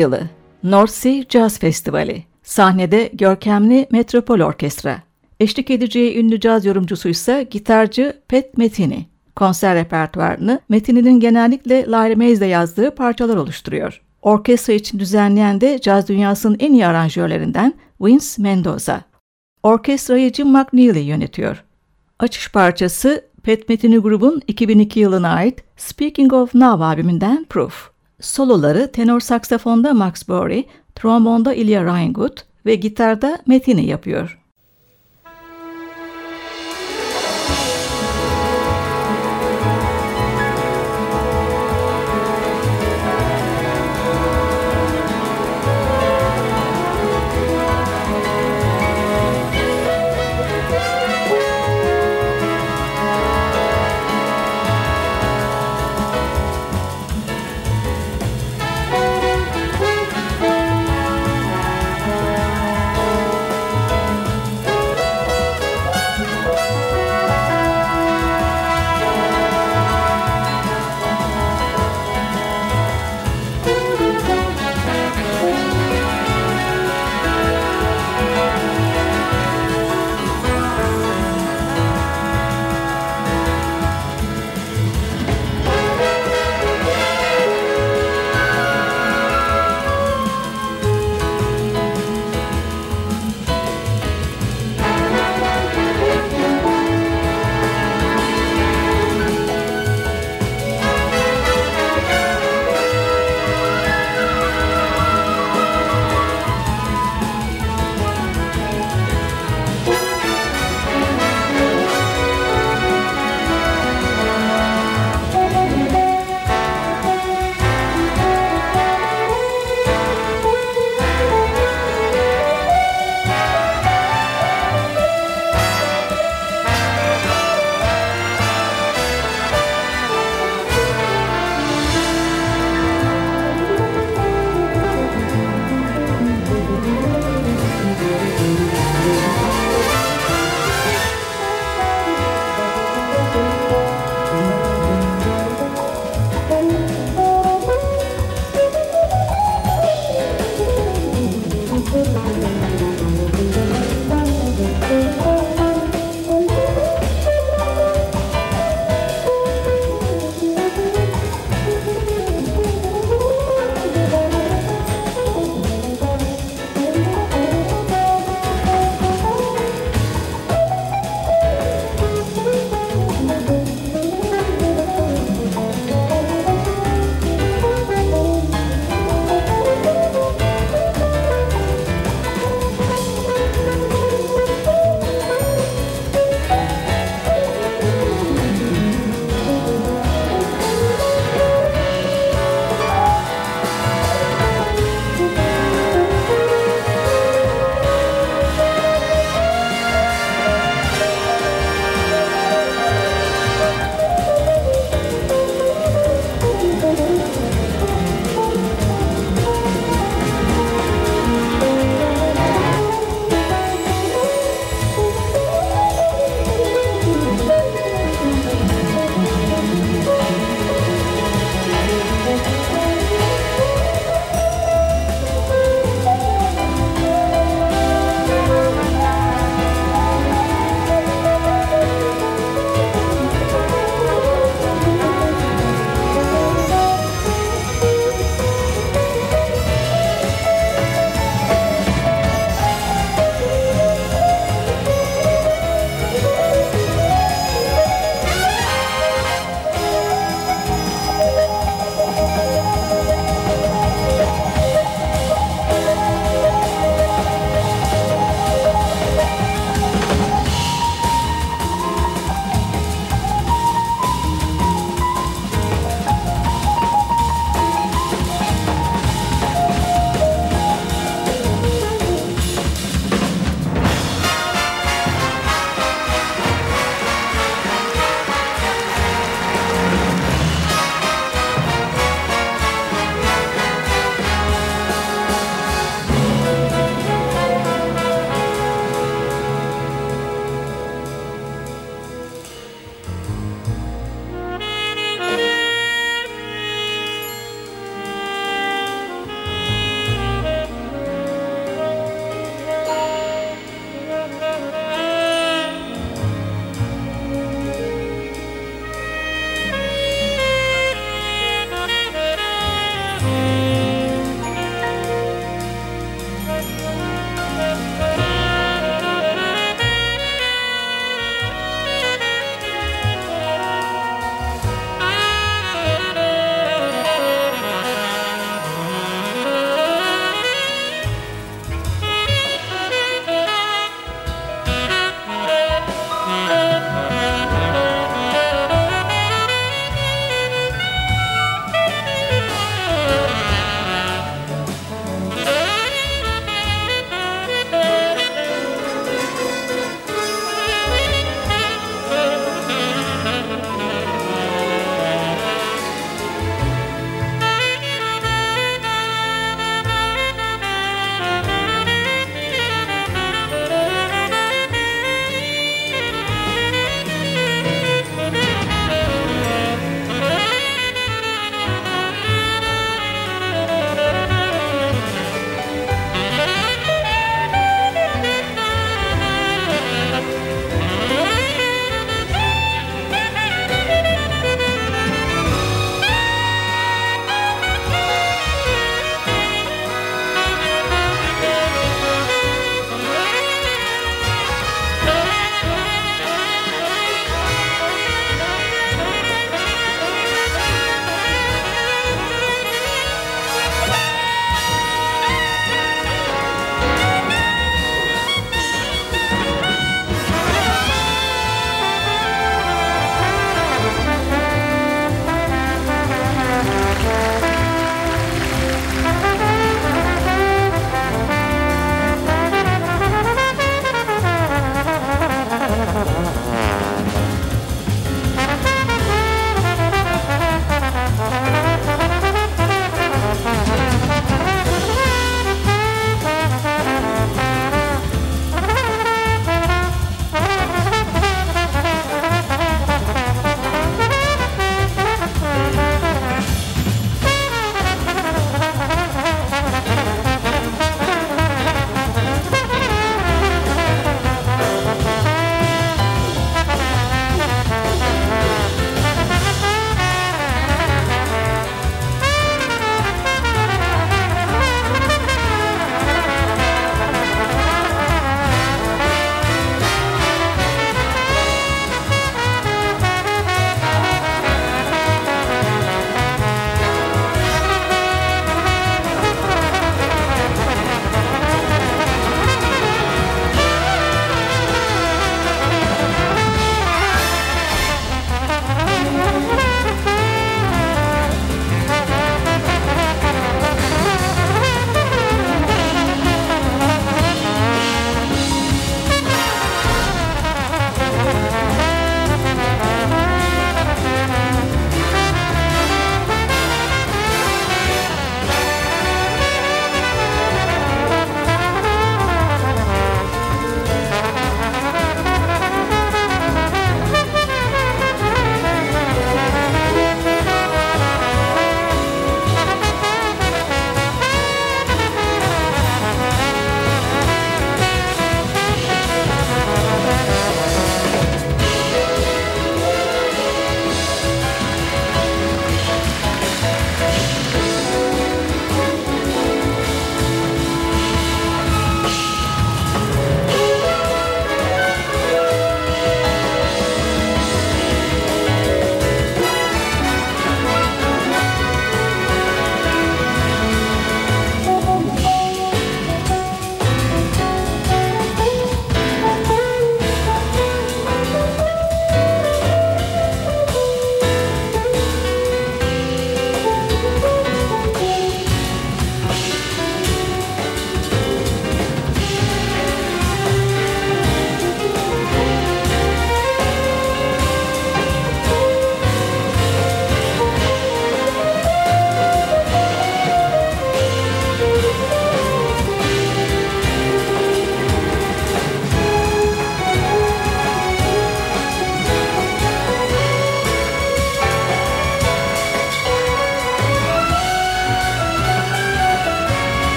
2003 yılı North Sea Jazz Festivali. Sahnede görkemli Metropol Orkestra. Eşlik edeceği ünlü caz yorumcusu ise gitarcı Pat Metheny. Konser repertuarını Metin'in genellikle Larry Mays'de yazdığı parçalar oluşturuyor. Orkestra için düzenleyen de caz dünyasının en iyi aranjörlerinden Vince Mendoza. Orkestrayı Jim McNeely yönetiyor. Açış parçası Pat Metheny grubun 2002 yılına ait Speaking of Now albümünden Proof. Soloları tenor saksafonda Max Bury, trombonda Ilya Reingut ve gitarda Metheny yapıyor.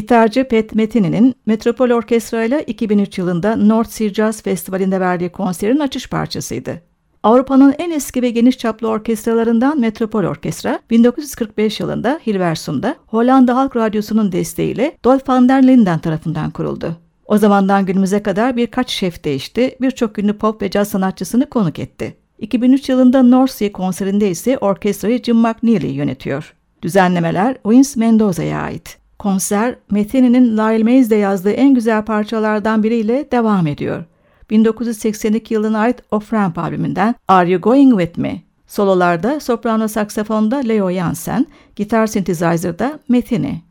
Gitarcı Pat Metheny'nin Metropol Orkestra ile 2003 yılında North Sea Jazz Festivali'nde verdiği konserin açış parçasıydı. Avrupa'nın en eski ve geniş çaplı orkestralarından Metropol Orkestra, 1945 yılında Hilversum'da Hollanda Halk Radyosu'nun desteğiyle Dolf van der Linden tarafından kuruldu. O zamandan günümüze kadar birkaç şef değişti, birçok ünlü pop ve caz sanatçısını konuk etti. 2003 yılında North Sea konserinde ise orkestrayı Jim McNeely yönetiyor. Düzenlemeler Vince Mendoza'ya ait. Konser, Metheny'nin Lyle Mays'de yazdığı en güzel parçalardan biriyle devam ediyor. 1982 yılına ait Off Ramp albümünden Are You Going With Me? Sololarda soprano saksafonda Leo Jansen, gitar synthesizer'da Metheny.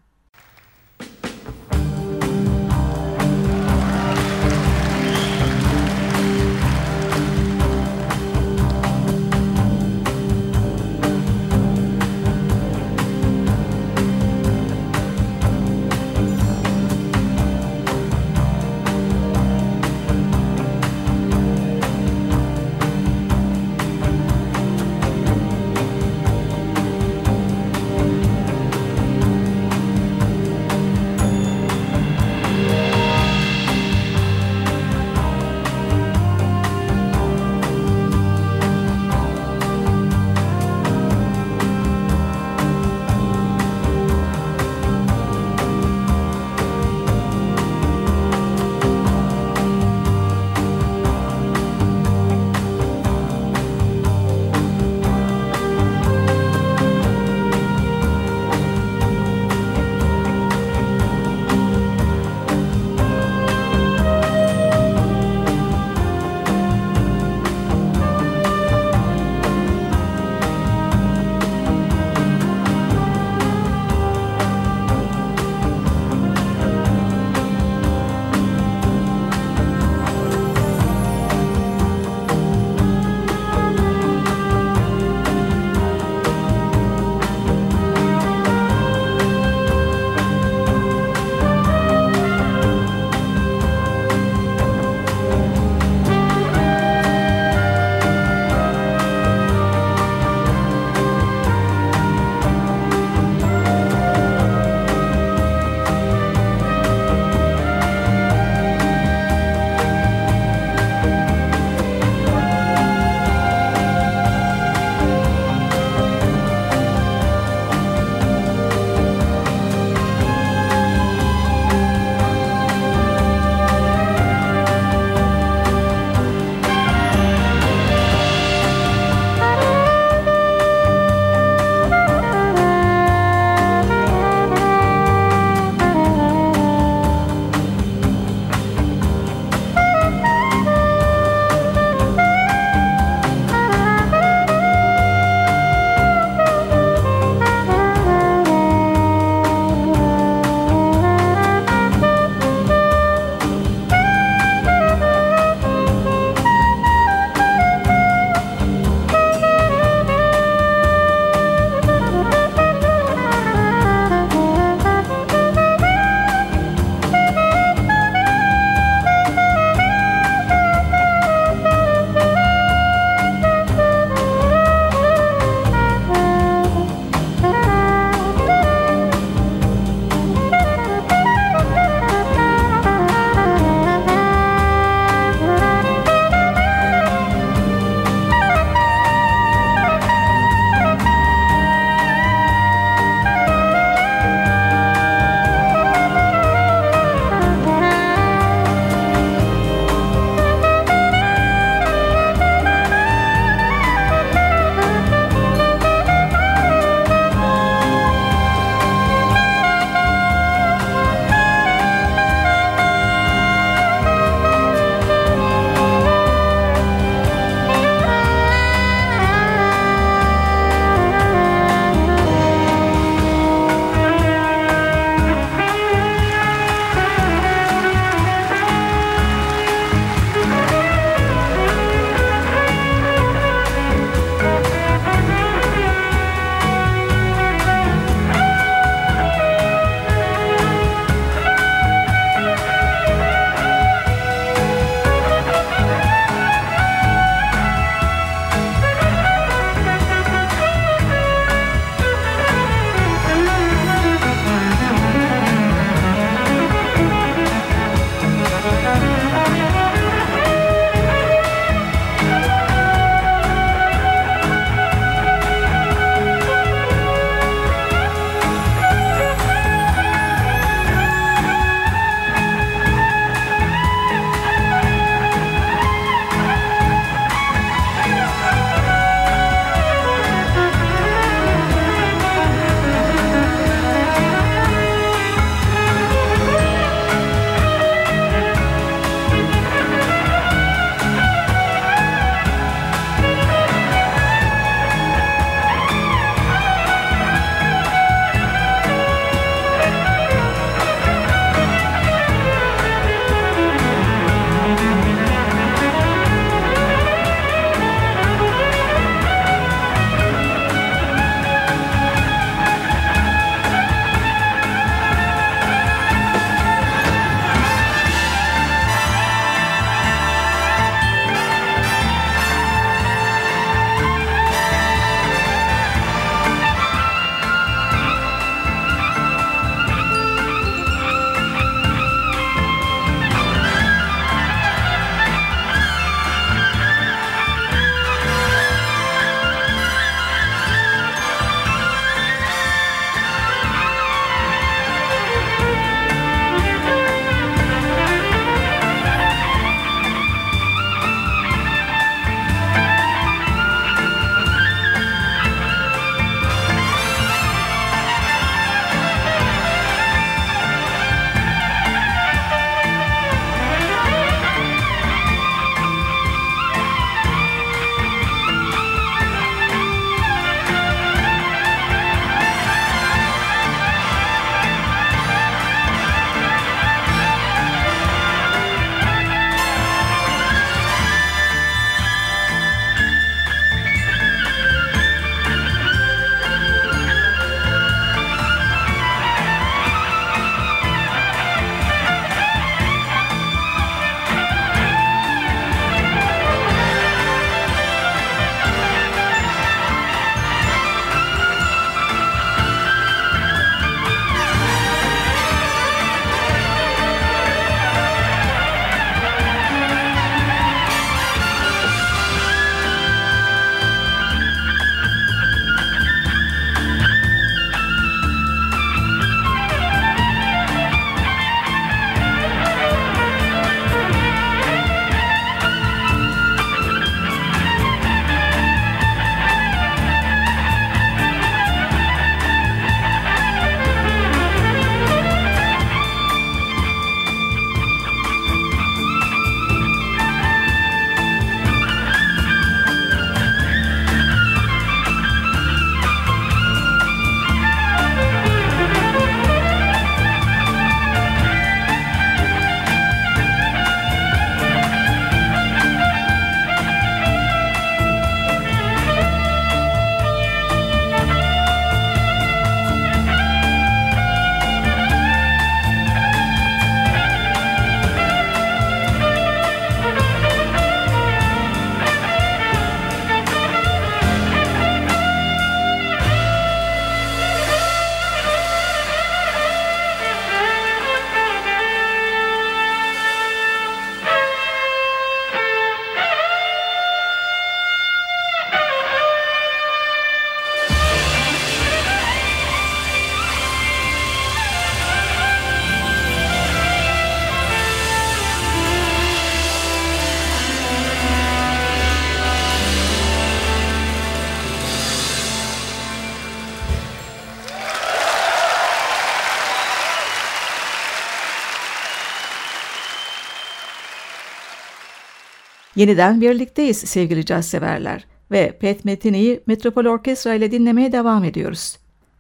Yeniden birlikteyiz sevgili caz severler ve Pat Metheny'yi Metropol Orkestra ile dinlemeye devam ediyoruz.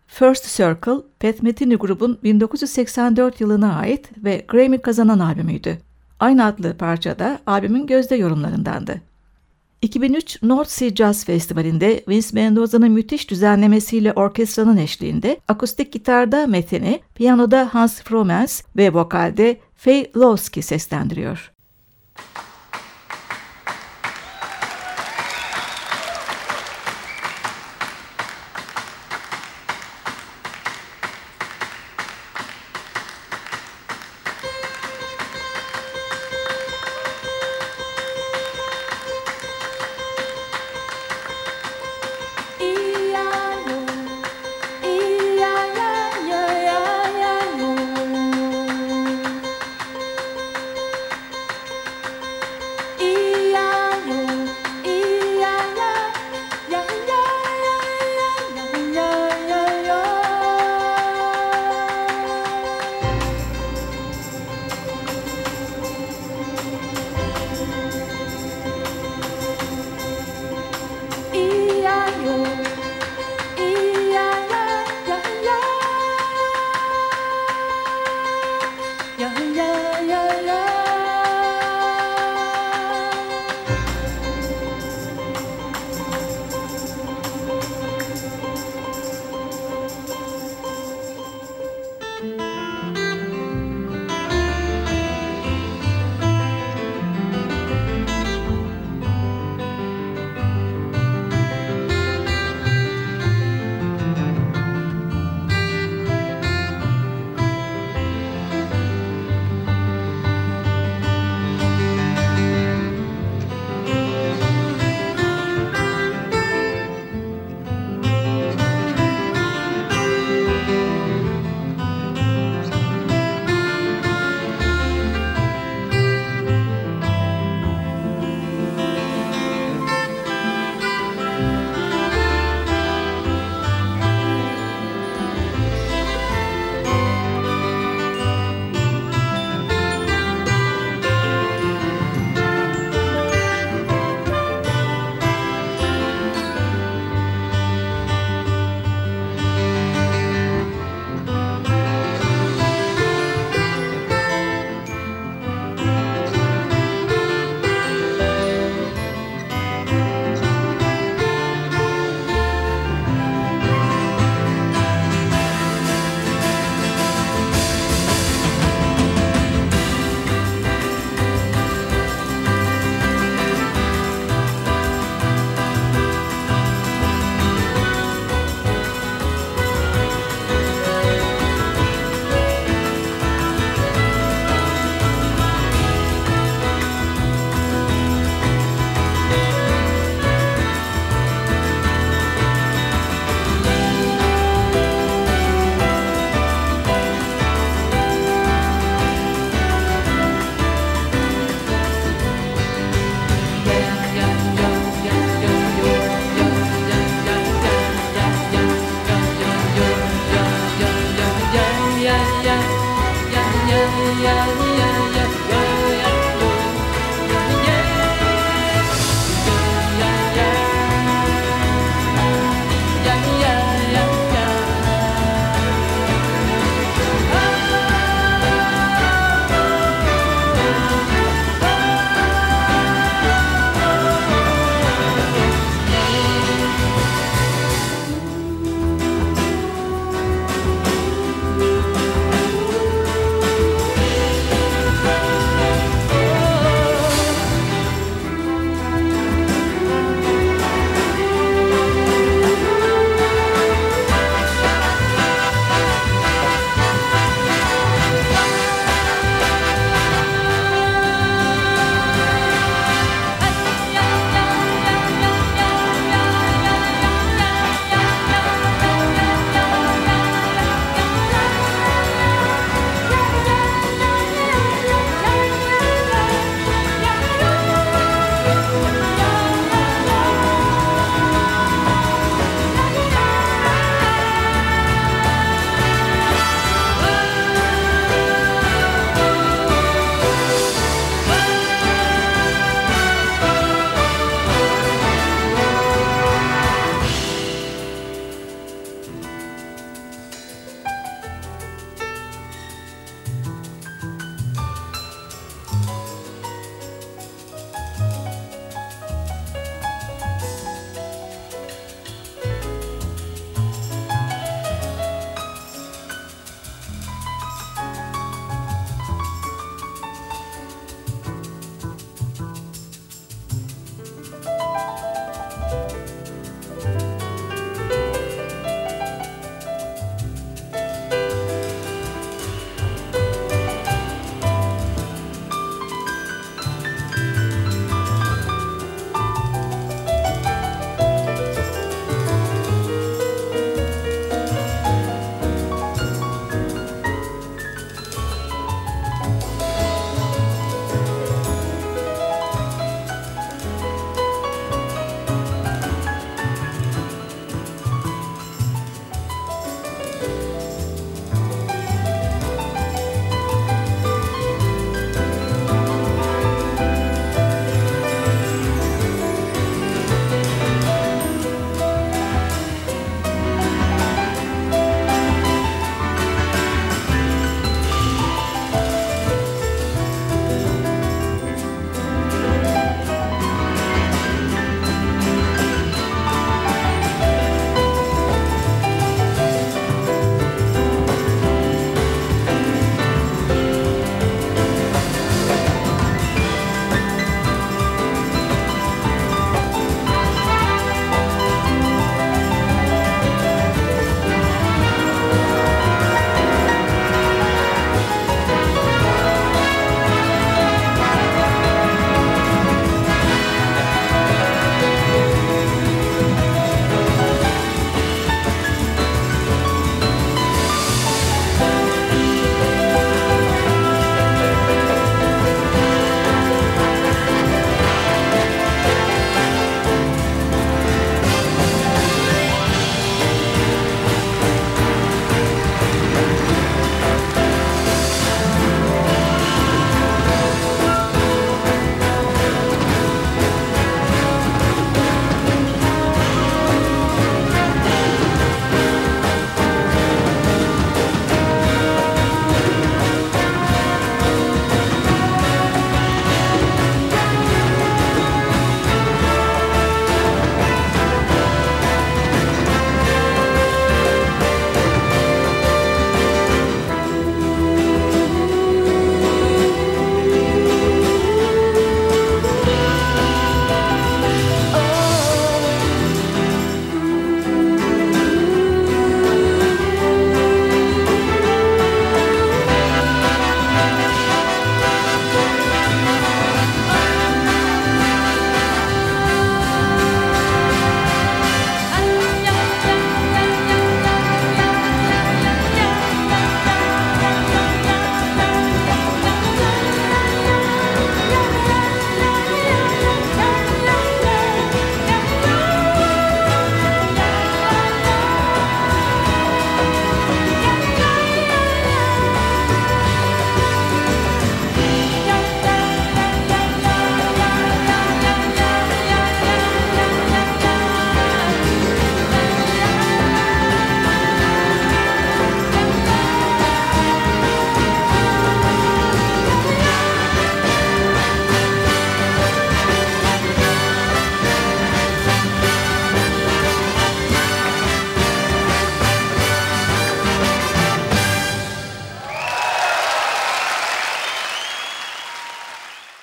First Circle, Pat Metheny grubun 1984 yılına ait ve Grammy kazanan albümüydü. Aynı adlı parça da albümün gözde yorumlarındandı. 2003 North Sea Jazz Festivali'nde Vince Mendoza'nın müthiş düzenlemesiyle orkestranın eşliğinde akustik gitarda Metheny, piyanoda Hans Frommens ve vokalde Faye Lowski seslendiriyor.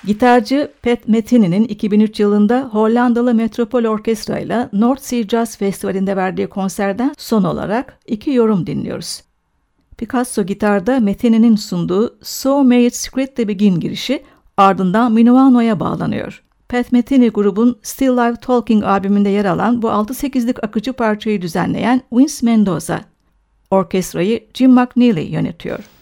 Gitarcı Pat Metheny'nin 2003 yılında Hollandalı Metropol Orkestra ile North Sea Jazz Festivali'nde verdiği konserden son olarak iki yorum dinliyoruz. Picasso gitarda Metheny'nin sunduğu So May It Secret The Begin girişi ardından Minuano'ya bağlanıyor. Pat Metheny grubun Still Live Talking albümünde yer alan bu 6-8'lik akıcı parçayı düzenleyen Vince Mendoza. Orkestrayı Jim McNeely yönetiyor.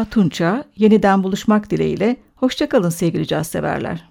Hülya Tunça, yeniden buluşmak dileğiyle, hoşçakalın sevgili caz severler.